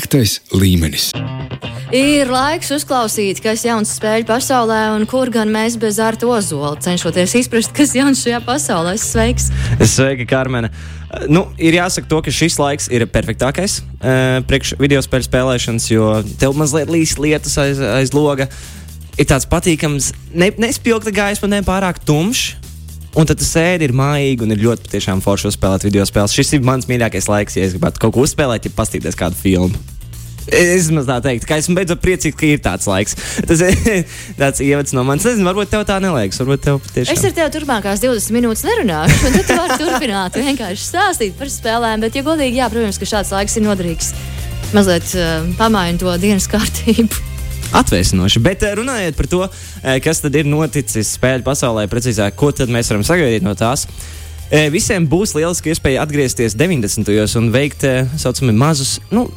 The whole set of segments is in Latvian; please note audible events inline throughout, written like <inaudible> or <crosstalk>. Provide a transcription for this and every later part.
Piektais līmenis. Ir laiks uzklausīt, kas jauns spēļu pasaulē un kur gan mēs bez Arta Ozola cenšoties izprast, kas jauns šajā pasaulē. Sveiks! Sveika, Karmena! Nu, ir jāsaka, to, ka šis laiks ir perfektākais uh, priekš video spēļu spēlēšanas, jo tev mazliet līs lietas aiz, aiz loga. Ir tāds patīkams, ne, nespilgta gaisma, ne pārāk tumšs. Un tad tu sēdi, ir mājīgi un ir ļoti patiešām forši uzspēlēt video spēles. Šis ir mans mīļākais laiks, ja es gribētu kaut ko uzspēlēt, ja paskatīties kādu filmu. Es maz tā teiktu, ka esmu beidzot priecīgs, ka ir tāds laiks. Tas ir <laughs> tāds ievads no manis. Nezinu, varbūt tev tā neliekas. Tev patiešām. Es ar tevi turpmākās 20 minūtes nerunāšu, un tad tu vari turpināt vienkārši stāstīt par spēlēm. Bet, ja godīgi, jā, protams, ka šāds laiks ir noderīgs. Mazliet uh, pamainīt to dienas <laughs> kārtību. Atvēsinoši. Bet runājot par to, kas tad ir noticis spēļu pasaulē, precīzāk, ko tad mēs varam sagaidīt no tās. Visiem būs lieliski iespēja atgriezties 90. gados un veikt tā saucamie mazus, nu,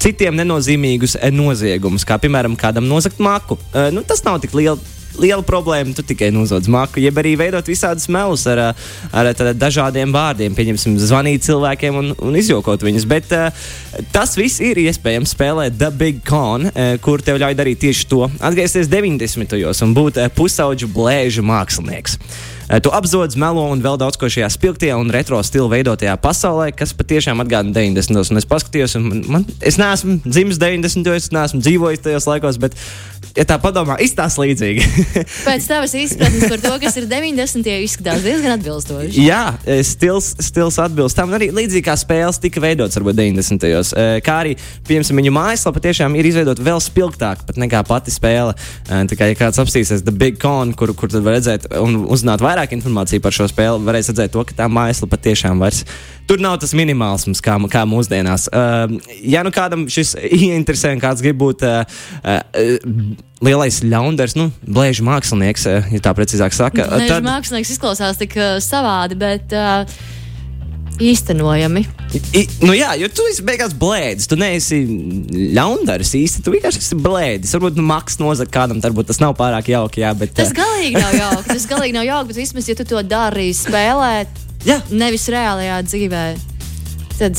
citiem nenozīmīgus noziegumus, kā piemēram kādam nozagt māku. Nu, tas nav tik liels liela problēma. Tu tikai nozodz māku, jeb arī veidot visādus melus ar, ar, ar dažādiem vārdiem, pieņemsim, zvanīt cilvēkiem un, un izjokot viņus. Bet uh, tas viss ir iespējams spēlēt The Big Con, uh, kur tev ļauj darīt tieši to. Atgriezties 90. gados un būt uh, pusauģu blēžu mākslinieks. Tu apzodz, melo un vēl daudz ko šajā spilgtajā un retro stila veidotajā pasaulē, kas patiešām atgādina 90. gados. Un es paskatījos, un man, es neesmu dzimis 90. gados, es neesmu dzīvojis tajos laikos, bet, ja tā padomā, izstāsta līdzīgi. <laughs> Pēc tavas izpratnes par to, kas ir 90. izskatās diezgan atbilstoši. Jā, stils, stils atbilst tam. Arī līdzīgi kā spēles tika veidotas varbūt 90. gados. Kā arī, piemēram, viņu mājaslapa tiešām ir izveidota vēl spilgtāk pat nekā pati spēle. Tā kā, ja kāds apstīsies The Big Con, kur, kur tad var redzēt un uzzināt vairāk vairāk informāciju par šo spēli, varēs redzēt, to, ka tā mājaslapa tiešām vairs tur nav tas minimālisms, kā, kā mūsdienās. Uh, ja nu kādam šis <laughs> ieinteresē, un kāds grib būt uh, uh, lielais ļaundars, nu, blēžu mākslinieks, uh, ja tā precīzāk saka, blēžu tad mākslinieks izklausās tik savādi, bet. Uh, īstenojami. I, nu jā, jo tu esi beigās blēdis. Tu neesi ļaundaris īsti. Tu vienkārši esi blēdis. Varbūt nu, maks nozagt kādam, varbūt tas nav pārāk jauki. Jā, bet, tas galīgi nav <laughs> jauki. Tas galīgi nav jauki, bet vismaz, ja tu to dari spēlēt, jā. nevis reālajā dzīvē, tad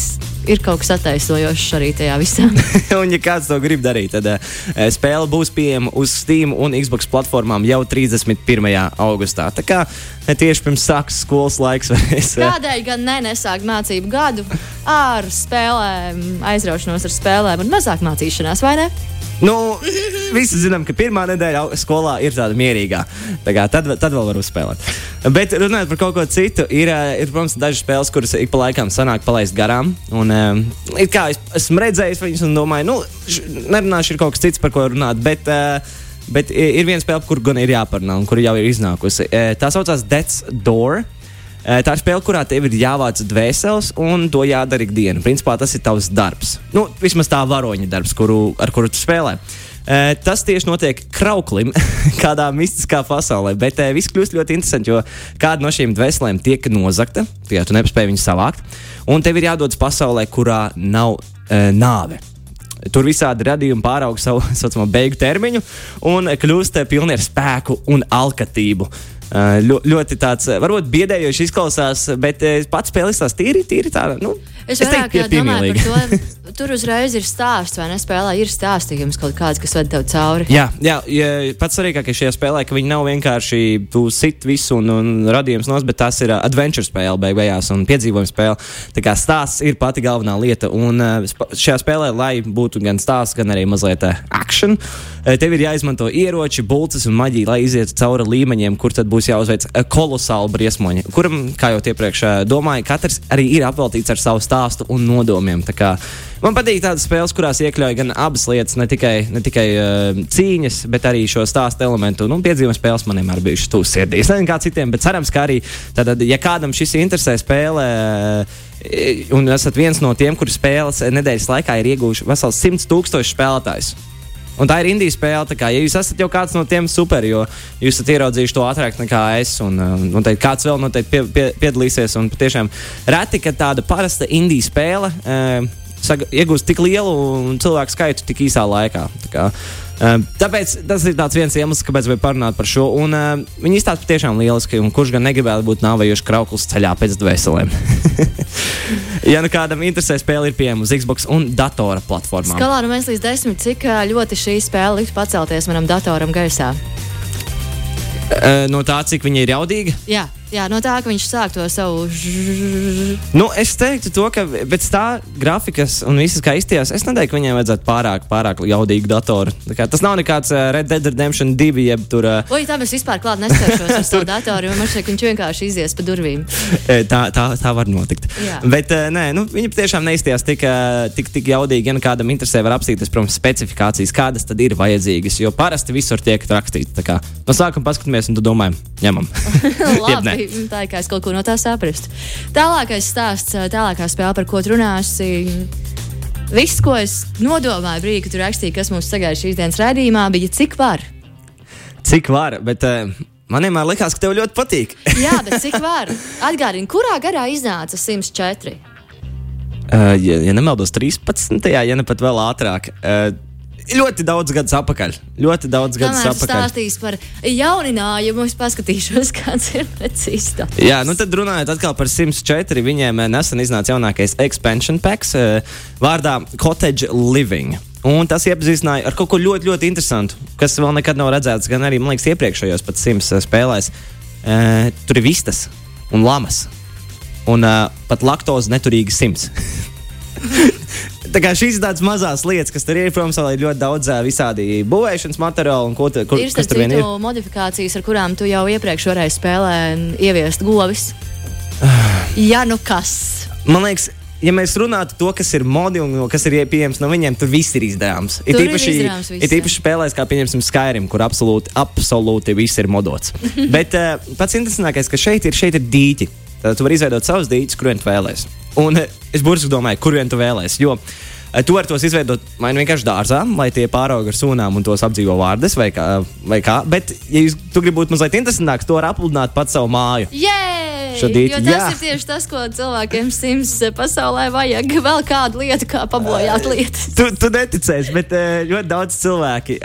ir kaut kas attaisnojošs arī tajā visā. <laughs> un, ja kāds to grib darīt, tad uh, spēle būs pieejama uz Steam un Xbox platformām jau 31. augustā. Tā kā ne tieši pirms sākas skolas laiks. Es, uh... Kādēļ gan ne nesākt mācību gadu ar spēlēm, aizraušanos ar spēlēm un mazāk mācīšanās, vai ne? Nu, visi zinām, ka pirmā nedēļa skolā ir tāda mierīgā. Tā kā, tad, tad vēl var uzspēlēt. Bet runājot par kaut ko citu, ir, ir protams, dažas spēles, kuras ik pa laikam sanāk palaist garām. Un, it kā es esmu redzējis viņas un domāju, nu, nerunāšu, ir kaut kas cits, par ko runāt. Bet, bet ir viena spēle, kur gan ir jāparunā un kur jau ir iznākusi. Tā saucās Death's Door. Tā ir spēle, kurā tev ir jāvāc dvēseles, un to jādara ikdienā. Principā tas ir tavs darbs. Nu, vismaz tā varoņa darbs, kuru, ar kuru tu spēlē. Uh, tas tieši notiek krauklim, <laughs> kādā mistiskā pasaulē. Bet viss kļūst ļoti interesanti, jo kāda no šīm dvēselēm tiek nozagta, ja tu nespēji viņu savākt, un tev ir jādodas pasaulē, kurā nav nāve. Tur visādi radījumi pārauga <laughs> savu saucamo beigu termiņu un kļūst pilni ar spēku un alkatību. Ļo, ļoti tāds, varbūt biedējoši izklausās, bet pats spēlēs tās tīri, tīri tā. Nu, Es vairāk es teiktu, domāju par to. Tur uzreiz ir stāsts, vai ne? Spēlē ir stāstījums kaut kāds, kas ved tev cauri. Jā, jā ja pats svarīgākais šajā spēlē, ka viņi nav vienkārši tu sit visu un, un radījums nos, bet tas ir adventure spēle beigās un piedzīvojuma spēle. Tā kā stāsts ir pati galvenā lieta. Un šajā spēlē, lai būtu gan stāsts, gan arī mazliet action, tev ir jāizmanto ieroči, bulces un maģija, lai izietu cauri līmeņiem, kur tad būs jāuzveic kolosāli briesmoņi, kuram, kā jau iepriekš domāju, katrs arī ir apveltīts ar savu stāstu un nodomiem. Man patīk tādas spēles, kurās iekļauj gan abas lietas, ne tikai, ne tikai uh, cīņas, bet arī šo stāstu elementu. Nu, piedzīvojuma spēles man vienmēr bijušas tūs sirdī. Es nezinu, kā citiem, bet cerams, ka arī, tad, ja kādam šis interesē spēlē, uh, un esat viens no tiem, kurš spēles nedēļas laikā ir ieguvuši vesels 100 tūkstoši spēlētājus. Un tā ir indijas spēle. Kā, ja jūs esat jau kāds no tiem super, jo jūs esat ieraudzījuši to ātrāk nekā es, un noteikti kāds vēl noteikti pie, pie, piedalīsies. Un patiešām reti, ka tāda parasta indijas spēle. Uh, iegūst tik lielu cilvēku skaitu tik īsā laikā. Kā, Uh, tāpēc tas ir viens iemesls, kāpēc gribēju parunāt par šo. Un, uh, viņi izstāsta patiešām lieliski, un kurš gan negribētu būt nāvējuši krauklis ceļā pēc dvēselēm. <laughs> ja nu kādam interesē, spēle ir pieejama uz Xbox un datora platformām. Skalā no 1 līdz 10, cik ļoti šī spēle liktu pacelties manam datoram gaisā? Uh, no tā, cik viņa ir jaudīga? Jā. Jā, no tā, ka viņš sāk to savu. Nu, es teiktu, to, ka pēc tā grafikas un visas kā izties, es nedomāju, ka viņiem vajadzētu pārāk, pārāk jaudīgu datoru. Tas nav nekāds uh, Red Dead Redemption 2, jeb tur. Uh... Oi, tam es vispār klāt neskaršos ar savu datoru, jo man šķiet, ka viņš vienkārši izies pa durvīm. tā, tā, tā var notikt. Jā. Bet uh, nē, nu, viņi tiešām neizties tik, uh, tik, tik jaudīgi. Ja kādam interesē, var apstīties, protams, specifikācijas, kādas tad ir vajadzīgas. Jo parasti visur tiek rakstīts. No sākuma paskatāmies un domājam, ņemam. Labi, tā ir kā es kaut ko no tā saprastu. Tālākais stāsts, tālākā spēle, par ko runāsi. Viss, ko es nodomāju brīdī, kad tu rakstīji, kas mums sagaida šīs dienas raidījumā, bija cik var. Cik var, bet uh, man vienmēr likās, ka tev ļoti patīk. <laughs> Jā, bet cik var? Atgādini, kurā garā iznāca 104? Uh, ja, ja nemaldos, 13. ja ne pat vēl ātrāk. Uh, Ļoti daudz gadus atpakaļ. Ļoti daudz gadus Tomēr atpakaļ. stāstīs par jauninājumu. Es paskatīšos, <laughs> kāds ir precīzi. Jā, nu tad runājot atkal par 104. Viņiem eh, nesen iznāca jaunākais expansion packs uh, vārdā Cottage Living. Un tas iepazīstināja ar kaut ko ļoti, ļoti interesantu, kas vēl nekad nav redzēts, gan arī, man liekas, iepriekšējos pat simts eh, spēlēs. Uh, tur ir vistas un lamas. Un uh, pat laktozi neturīgi simts. <laughs> Tā kā šīs tādas mazas lietas, kas tur ir, protams, vēl ir ļoti daudz visādi būvēšanas materiālu un ko tu, kur, ir kas tur vien ir. modifikācijas, ar kurām tu jau iepriekš varēji spēlē ieviest govis. <sighs> ja nu kas? Man liekas, ja mēs runātu to, kas ir modi un kas ir pieejams no viņiem, tur viss ir izdarāms. Ir īpaši, ir, ir īpaši spēlēs, kā pieņemsim Skyrim, kur absolūti, absolūti viss ir modots. <laughs> Bet uh, pats interesantākais, ka šeit ir, šeit ir dīķi. Tad tu vari izveidot savus dīķus, kuriem tu vēlēsies. Un eh, es burtiski domāju, kur vien tu vēlēsies. Jo eh, tu vari tos izveidot vai nu vienkārši dārzā, lai tie pārauga ar sūnām un tos apdzīvo vārdas vai kā. Vai kā. Bet, ja jūs, tu gribi būt mazliet interesantāks, to var apludināt pats savu māju. Šodīt, jo tas jā. ir tieši tas, ko cilvēkiem sims pasaulē vajag. <laughs> Vēl kādu lietu, kā pabojāt lietas. tu, tu neticēsi, bet ļoti daudz cilvēki,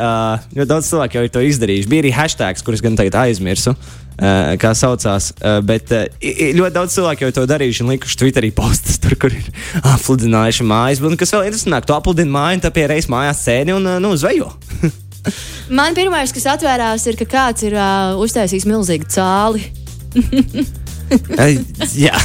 ļoti daudz cilvēki jau ir to izdarījuši. Bija arī hashtags, kurus gan tagad aizmirsu. Uh, kā saucās. Uh, bet uh, ļoti daudz cilvēku jau to darījuši un likuši Twitterī postus, <laughs> tur, kur ir apludinājuši mājas. Un kas vēl interesantāk, tu apludini māju tā pie reizes mājās sēdi un nu, zvejo. <laughs> Man pirmais, kas atvērās, ir, ka kāds ir uh, uztaisījis milzīgu cāli. <laughs> Jā.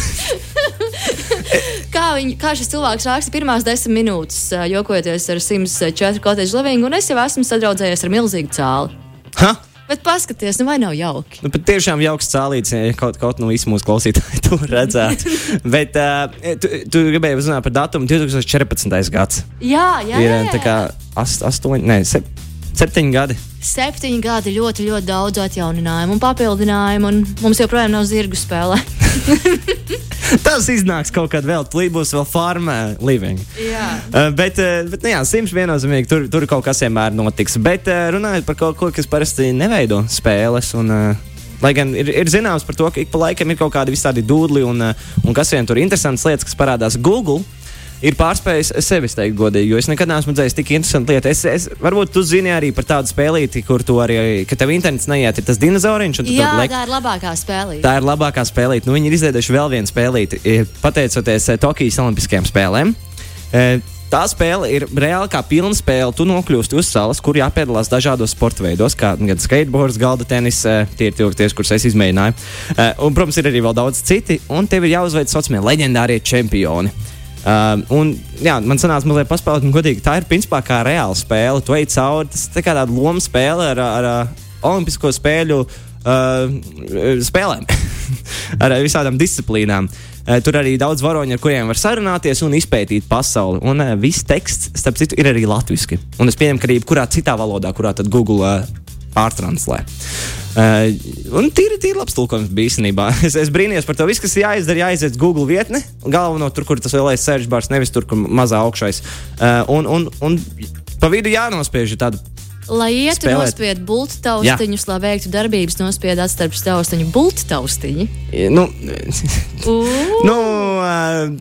kā, viņi, kā šis cilvēks raksta pirmās desmit minūtes, jokojoties ar 104 koteģu living, un es jau esmu sadraudzējies ar milzīgu cāli. Ha? Bet paskatieties, nu vai nav jauki? Nu, tiešām jauks cēlīts, ja kaut, kaut no visiem mūsu klausītājiem to <laughs> redzētu. <laughs> Bet uh, tu, tu gribēji uzzināt par datumu 2014. gads. Jā, jā. Ir jā. tā kā ast, astoņi, ne, sep, septiņi gadi. Septiņi gadi ļoti, ļoti daudz atjauninājumu un papildinājumu, un mums joprojām nav zirgu spēlē. <laughs> <laughs> Tas iznāks kaut kad vēl, tur būs vēl farmā living. Jā. Uh, bet, uh, bet, nu jā, simts viennozīmīgi tur, tur kaut kas vienmēr notiks. Bet uh, runājot par kaut ko, kas parasti neveido spēles. Un, uh, Lai gan ir, ir zināms par to, ka ik pa laikam ir kaut kādi visādi dūdli un, un kas vien tur interesants lietas, kas parādās Google ir pārspējis sevi, teikt, godīgi. Jo es nekad neesmu redzējis tik interesantu lietu. Es, es, varbūt tu zini arī par tādu spēlīti, kur tu arī, ka tev internets neiet, ir tas dinozauriņš. Jā, lek... tā ir labākā spēlīte. Tā ir labākā spēlīte. Nu, viņi ir izveidojuši vēl vienu spēlīti, pateicoties eh, Tokijas Olimpiskajām spēlēm. Eh, tā spēle ir reāli kā pilna spēle. Tu nokļūsti uz salas, kur jāpiedalās dažādos sporta veidos, kā gan skateboards, galda tenis, eh, tie ir tie, kurus es izmēģināju. Un, protams, ir arī vēl daudz citi, un tev ir jāuzveic saucamie leģendārie čempioni. Um, un, jā, man sanāca mazliet paspēlēt, un godīgi, tā ir principā kā reāla spēle. Tu ej cauri, tas ir kā tāda loma spēle ar, ar, ar Olimpisko spēļu uh, spēlēm, <laughs> ar visādām disciplīnām. Uh, tur arī daudz varoņu, ar kuriem var sarunāties un izpētīt pasauli. Un uh, viss teksts, starp citu, ir arī latviešu. Un es pieņemu, ka arī kurā citā valodā, kurā tad Google uh, pārtranslē. Uh, un tīri, tīri labs tulkojums bija īstenībā. <laughs> Es, es brīnījos par to visu, kas jāizdara, jāiziet Google vietne, galveno tur, kur tas lielais search bars, nevis tur, kur mazā augšais. Uh, un, un, un pa vidu jānospiež tādu. Lai ietu nospied bultu taustiņus, lai veiktu darbības, nospied atstarp taustiņu bultu taustiņu. Nu, <laughs> nu uh,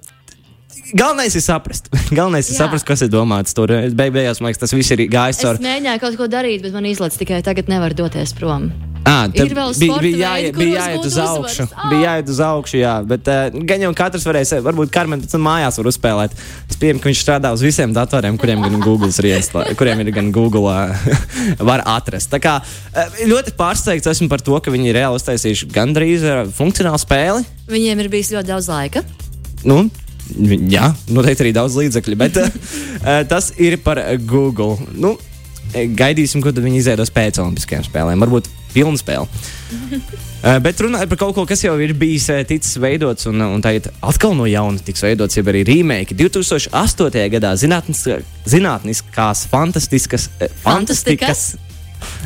Galvenais ir saprast. <laughs> Galvenais ir Jā. saprast, kas ir domāts tur. Beig beigās, man liekas, tas viss ir gājis Es caur. mēģināju kaut ko darīt, bet man izlaiž tikai tagad, nevar doties prom. À, Ir vēl bija, bija, jāiet, bija jāiet uz augšu. Ah! Bija jāiet uz augšu, jā. Bet uh, gan jau katrs varēs, eh, varbūt Karmen pēc tam mājās var uzspēlēt. Es pieņemu, ka viņš strādā uz visiem datoriem, kuriem gan Google ir ienslēgts, <laughs> kuriem ir gan Google uh, <laughs> var atrast. Tā kā ļoti pārsteigts esmu par to, ka viņi ir reāli uztaisījuši gandrīz funkcionālu spēli. Viņiem ir bijis ļoti daudz laika. Nu, jā, noteikti arī daudz līdzekļu, bet uh, <laughs> tas ir par Google. Nu, eh, gaidīsim, ko viņi izveidos pēc Olimpiskajām spēlēm. Varbūt pilna spēle. Uh, <laughs> bet runājot par kaut ko, kas jau ir bijis ticis veidots, un, un tagad atkal no jauna tiks veidots, jau arī remake. 2008. gadā zinātnis, zinātniskās, fantastiskas, eh, fantastikas.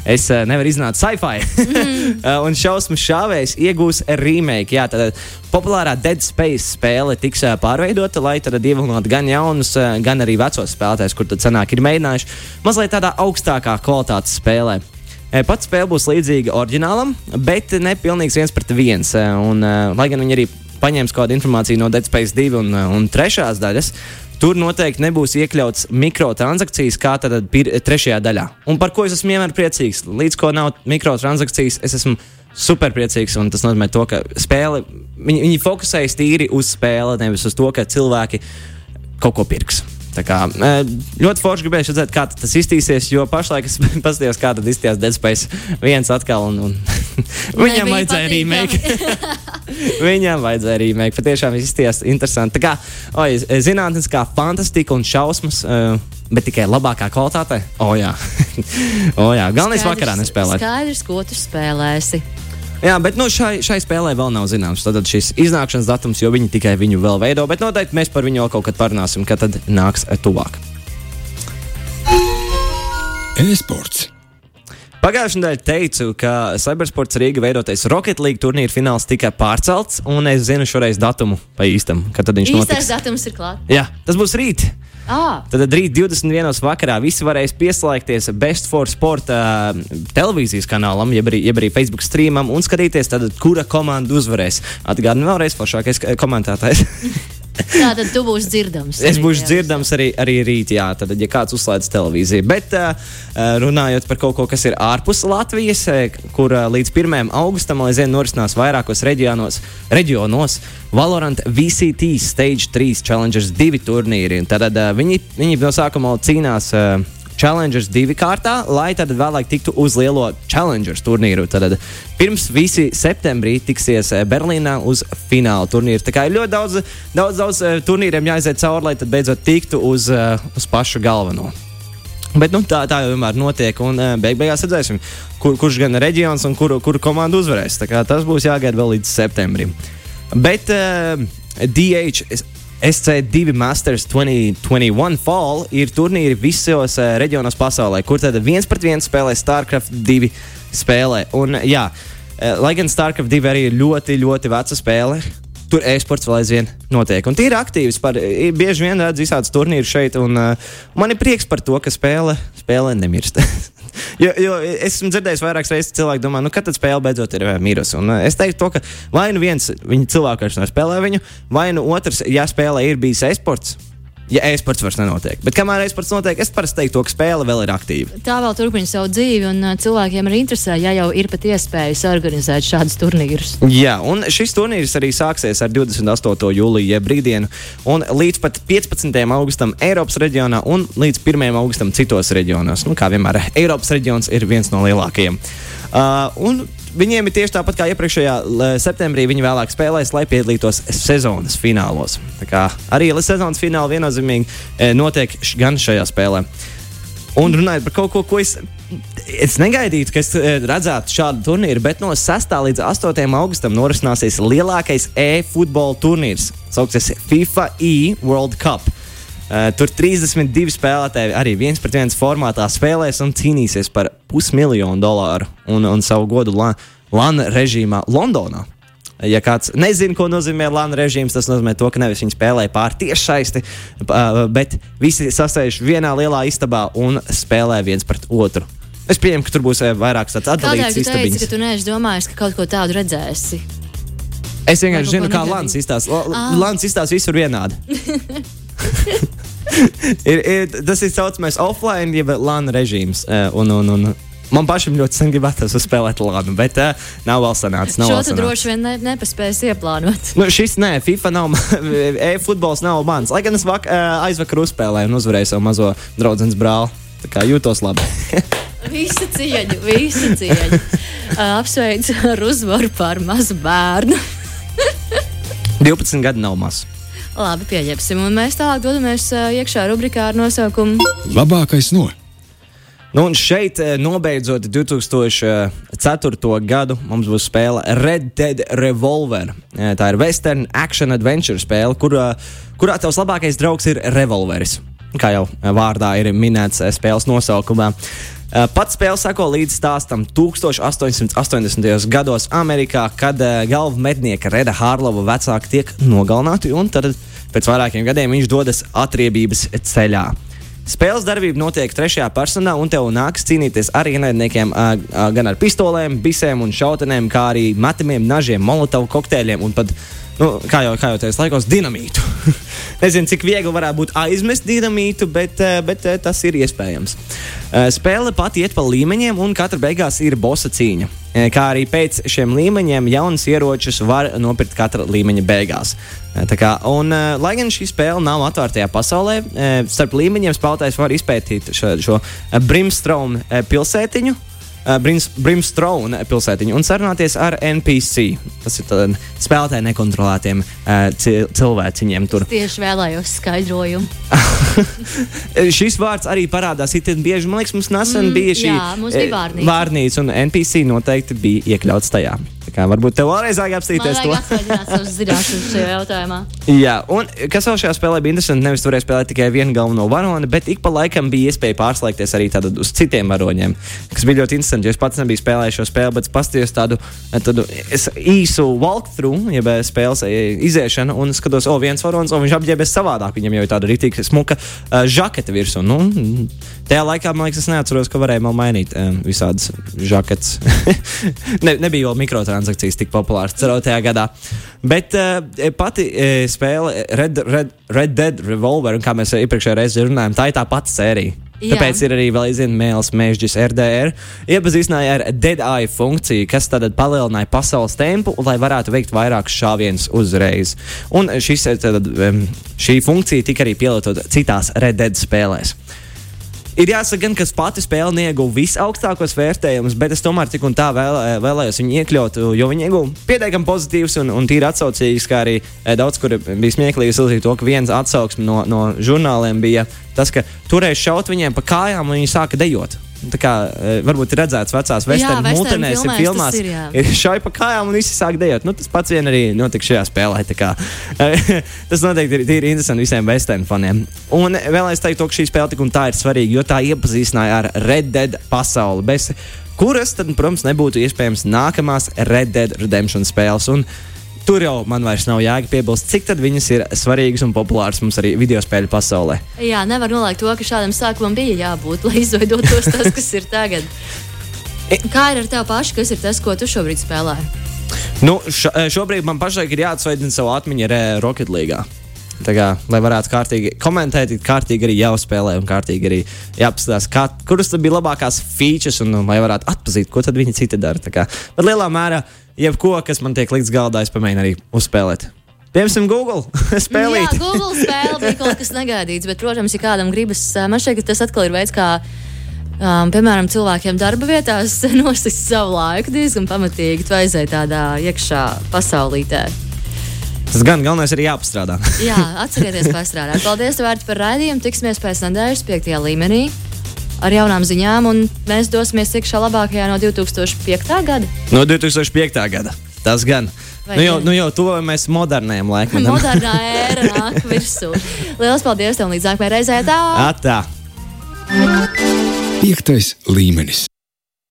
Es uh, nevaru izrunāt sci-fi. Mm. <laughs> un šausmu šāvējs iegūs remake. Jā, tad populārā Dead Space spēle tiks uh, pārveidota, lai tad ievilinātu gan jaunus, uh, gan arī vecos spēlētājus, kur tad senāk ir mēģinājuši mazliet tādā augstākā kvalitātes spēlē. Eh, Pats spēle būs līdzīga oriģinālam, bet ne pilnīgs viens pret viens. Eh, Un, uh, lai gan viņi arī paņēma kādu informāciju no Dead Space 2 un, eh, un 3 daļas, tur noteikti nebūs iekļauts mikrotransakcijas, kā pir, trešajā daļā. Un par ko es esmu vienmēr priecīgs. Līdz ko nav mikrotransakcijas, es esmu super priecīgs. un Tas nozīmē, to, ka spēle, viņi, viņi fokusējas tīri uz spēli, nevis uz to, ka cilvēki kaut ko pirks. Tā kā, ļoti forši gribēju redzēt, kā tas iztīsies, jo pašlaik es <laughs> paskatījos, kā tas izskatījās Dead Space viens atkal. Un, un <laughs> viņam vajadzēja remake. <laughs> viņam vajadzēja remake. Patiešām izskatījās interesanti. Tā kā oi, zinātniskā fantastika un šausmas. Uh, Bet tikai labākā kvalitātē. O, jā, o, jā. galvenais Skaidrs- vakarā nespēlēt. Skaidrs, ko tu spēlēsi. Jā, bet nu, šai, šai spēlē vēl nav zināms. Tad šis iznākšanas datums, jo viņi tikai viņu vēl veido. Bet noteikti mēs par viņu vēl kaut kad parunāsim, kad tad nāks tuvāk. E-sports. Pagājušajā nedēļā teicu, ka Cybersports Rīga veidotais Rocket League turnīra fināls tika pārcelts, un es zinu šoreiz datumu pa īstam, kad tad viņš Īstais notiks. datums ir klāts. Jā, tas būs rīt. Ah, Tad rīt 21. vakarā visi varēs pieslēgties Best for Sport uh, televīzijas kanālam, jeb arī, jeb arī Facebook streamam un skatīties, tad, kura komanda uzvarēs. Atgādinu vēlreiz, foršākais eh, komentētājs. <laughs> tā tad tu būsi dzirdams. Es būšu tajā dzirdams arī, arī rīt, jā, tad, ja kāds uzslēdz televīziju. Bet uh, uh, runājot par kaut ko, kas ir ārpus Latvijas, eh, kur līdz 1. augustam, zinu, norisinās vairākos reģionos, reģionos Valorant VCT Stage 3 Challengers 2 turnīri. Tad viņi, viņi no sākuma cīnās. Challengers divi kārtā, lai tad vēlāk tiktu uz lielo Challengers turnīru. Tad pirms visi septembrī tiksies eh, Berlīnā uz fināla turnīru. Tā kā ir ļoti daudz, daudz, daudz eh, turnīriem jāiziet cauri, lai tad beidzot tiktu uz, eh, uz pašu galveno. Bet nu, tā, tā jau vienmēr notiek, un beig beigās redzēsim, kur, kurš gan reģions un kuru, kuru komandu uzvarēs. Tas būs jāgaida vēl līdz septembrim. Bet uh, DH SC2 Masters 2021 Fall ir turnīri visos uh, reģionos pasaulē, kur tad viens pret vienu spēlē StarCraft 2 spēlē. Un, jā, uh, lai gan StarCraft 2 arī ir ļoti, ļoti veca spēle. Tur e-sports vēl aizvien notiek. Un tie ir aktīvi. Par, bieži vien redzu visādus turnīrus šeit. Un, uh, man ir prieks par to, ka spēle, spēle nemirst. <laughs> jo, jo es esmu dzirdējis vairākas reizes, cilvēki domā, nu, kad tad spēle beidzot ir mirusi. Un, uh, es teiktu, to, ka vai nu viens cilvēks vairs nespēlē viņu, vai nu otrs, ja spēlē ir bijis e-sports. Ja e-sports vairs nenotiek. Bet kamēr e-sports notiek, es parasti teiktu, ka spēle vēl ir aktīva. Tā vēl turpina savu dzīvi, un uh, cilvēkiem arī interesē, ja jau ir pat iespējas organizēt šādus turnīrus. Jā, un šis turnīrs arī sāksies ar 28. jūliju jeb brīvdienu, un līdz pat 15. augustam Eiropas reģionā un līdz 1. augustam citos reģionos. Nu, kā vienmēr, Eiropas reģions ir viens no lielākajiem. Uh, un viņiem ir tieši tāpat kā iepriekšējā septembrī. Viņi vēlāk spēlēs, lai piedalītos sezonas finālos. Tā kā arī sezonas fināli viennozīmīgi eh, notiek gan šajā spēlē. Un runājot par kaut ko, ko es, es negaidītu, ka es eh, redzētu šādu turnīru, bet no 6. līdz 8. augustam norisināsies lielākais e-futbola turnīrs. Tas sauksies FIFA E World Cup. Uh, tur 32 spēlētāji arī viens pret viens formātā spēlēs un cīnīsies par pusmiljonu dolāru un, un savu godu la, LAN režīmā Londonā. Ja kāds nezina, ko nozīmē LAN režīms, tas nozīmē to, ka nevis viņi spēlē pār tiešsaisti, uh, bet visi sasēž vienā lielā istabā un spēlē viens pret otru. Es pieņemu, ka tur būs eh, vairākas tādas atdalītas tu teici, ka tu neesi domājis, ka kaut ko tādu redzēsi? Es vienkārši zinu, kā Lans izstāsta. Ah. Lans izstāsta visur vienādi. <laughs> <laughs> ir, ir, tas ir saucamais offline, jeb LAN režīms. eh, Un, un, un man pašam ļoti sen gribētos uzspēlēt LAN, bet uh, nav vēl sanācis. Nav Šo tu droši vien ne, nepaspēs ieplānot. Nu, šis nē, FIFA nav, <laughs> e-futbols nav mans. Lai gan es vak, ā, aizvakar uzspēlēju un uzvarēju savu mazo draugu brāli. Tā kā jūtos labi. <laughs> Visu cieņu, visu cieņu. Uh, Apsveicu ar uzvaru pār mazu bērnu. 12 gadi nav maz. Labi, pieņemsim. Un mēs tālāk dodamies uh, iekšā rubrikā ar nosaukumu Labākais no Nu, un šeit, eh, nobeidzot 2004. gadu, mums būs spēle Red Dead Revolver. Eh, Tā ir western action adventure spēle, kurā, kurā tavs labākais draugs ir revolveris. Kā jau eh, vārdā ir minēts eh, spēles nosaukumā. Eh, Pats spēle sako līdz stāstam 1880. gados Amerikā, kad eh, galva mednieka Reda Hārlova vecāki tiek nogalināti, un tad pēc vairākiem gadiem viņš dodas atriebības ceļā. Spēles darbība notiek trešajā personā, un tev nākas cīnīties ar ienaidniekiem ā, gan ar pistolēm, bisēm un šautenēm, kā arī metamiem nažiem, molotovu kokteļiem un pat, nu, kā jau, kā jau tajos laikos, dinamītu. <laughs> Nezinu, cik viegli varētu būt aizmest dinamītu, bet, ā, bet ā, tas ir iespējams. Ā, Spēle pati iet pa līmeņiem, un katra beigās ir bosa cīņa. Kā arī pēc šiem līmeņiem jaunas ieročus var nopirkt katra līmeņa beigās. Kā, un, lai gan šī spēle nav atvērtajā pasaulē, starp līmeņiem spēlētājs var izpētīt šo, šo Brimstone pilsētiņu. Ā, Brims- Brimstone pilsētiņu un sarunāties ar NPC. Tas ir spēlētāji nekontrolētiem cil- cilvēciņiem. Tur tieši vēlējos skaidrojumu. <laughs> Šis vārds arī parādās itin bieži. Man liekas, mums nesen Mm, bija šī jā, bija eh, vārnīca. vārnīca, un NPC noteikti bija iekļauts tajā. Kā varbūt tev vēlreiz vajag apstīties to. Jā, un kas vēl šajā spēlē bija interesanti, nevis tur spēlēt tikai vienu galveno varoni, bet ik pa laikam bija iespēja pārslēgties arī tātad uz citiem varoņiem. Kas bija ļoti interesanti, jo es pats nebiju spēlējis šo spēli, bet paskatījos tādu, tādu es īsu walkthrough, jeb eh, spēles eh, iziešanu, un skatos, o, viens varonis, o, viņš apģērbies savādāk. Viņam jau ir tāda rītīga smuka uh, žakete virsū. Nu, tajā laikā, man liekas, es neatceros, ka varēja mainīt um, visādas žaketes. <laughs> ne, nebija vēl mikrotransakcijas tik populāras cerotajā gadā. Bet uh, pati uh, spēle Red, Red, Red Dead Revolver, un kā mēs iepriekšējā reizē runājām, tā ir tā pati sērija. Jā. Tāpēc ir arī vēl aizvien mēls mēģis RDR. Iepazīstināja ar Dead Eye funkciju, kas tad palielināja pasaules tempu, lai varētu veikt vairākus šāvienus uzreiz. Un šis, eh, tad, šī funkcija tika arī pielietota citās Red Dead spēlēs. Ir jāsaka, gan, ka pati spēle neieguva visaugstākos vērtējumus, bet es tomēr tik un tā vēl, vēlējos viņu iekļaut, jo viņi ieguva pietiekami pozitīvs un, un tīri atsaucīgs, kā arī eh, daudz kur bija smieklīgi uzlīt to, ka viens atsauksme no, no žurnāliem bija tas, ka turēja šaut viņiem pa kājām un viņi sāka dejot. Kā eh, varbūt ir redzēts vecās western mūtenēs, ir filmās, ir, ir šai pa kājām un visi sāk dejot. Nu, tas pats vien arī notika šajā spēlē. kā. <laughs> tas noteikti ir, ir interesanti visiem western faniem. Un vēl es teiktu, ka šī spēle tik un tā ir svarīga, jo tā iepazīstināja ar Red Dead pasauli. Bez kuras, tad, protams, nebūtu iespējams nākamās Red Dead Redemption spēles. Un Tur jau man vairs nav jēga piebilst, cik tad viņas ir svarīgas un populāras mums arī video spēļu pasaulē. Jā, nevar noliegt to, ka šādam sākumam bija jābūt, <laughs> lai izveidotos tas, kas ir tagad. Kā ir ar tevi pašu, kas ir tas, ko tu šobrīd spēlē? Nu, šo, šobrīd man pašai ir jāatsveicina savu atmiņu ar eh, Rocket League. Tā kā, lai varētu kārtīgi komentēt, kārtīgi arī jāuzspēlē un kārtīgi arī jāapskatās, kā, kuras bija labākās features un, un lai varētu atpazīt, ko tad viņi citi dara. Tā Kā, bet lielā mērā, jebko, kas man tiek likts galdā, es pamēģinu arī uzspēlēt. Piemēram, Google <laughs> spēlīt. Jā, Google spēle bija kaut kas negaidīts, bet, protams, ja kādam gribas, man ka tas atkal ir veids, kā. Um, piemēram, cilvēkiem darba vietās <laughs> nosist savu laiku diezgan pamatīgi. Tu aizēji tādā iekšā pasaulītē. Tas gan galvenais ir jāpastrādā. Jā, atcerieties, <laughs> pastrādāt. Paldies, Vārts, par raidījumu. Tiksimies pēc nedēļas 5. līmenī ar jaunām ziņām, un mēs dosimies iekšā labākajā no 2005. gada. No 2005. gada. Tas gan. Vai Nu jau, nu jau tuvojamies modernajam laikam. <laughs> Modernā ēra nāk <laughs> virsū. Lielas paldies tev līdz nākamajai reizei! Tā! Atā! Piektais līmenis.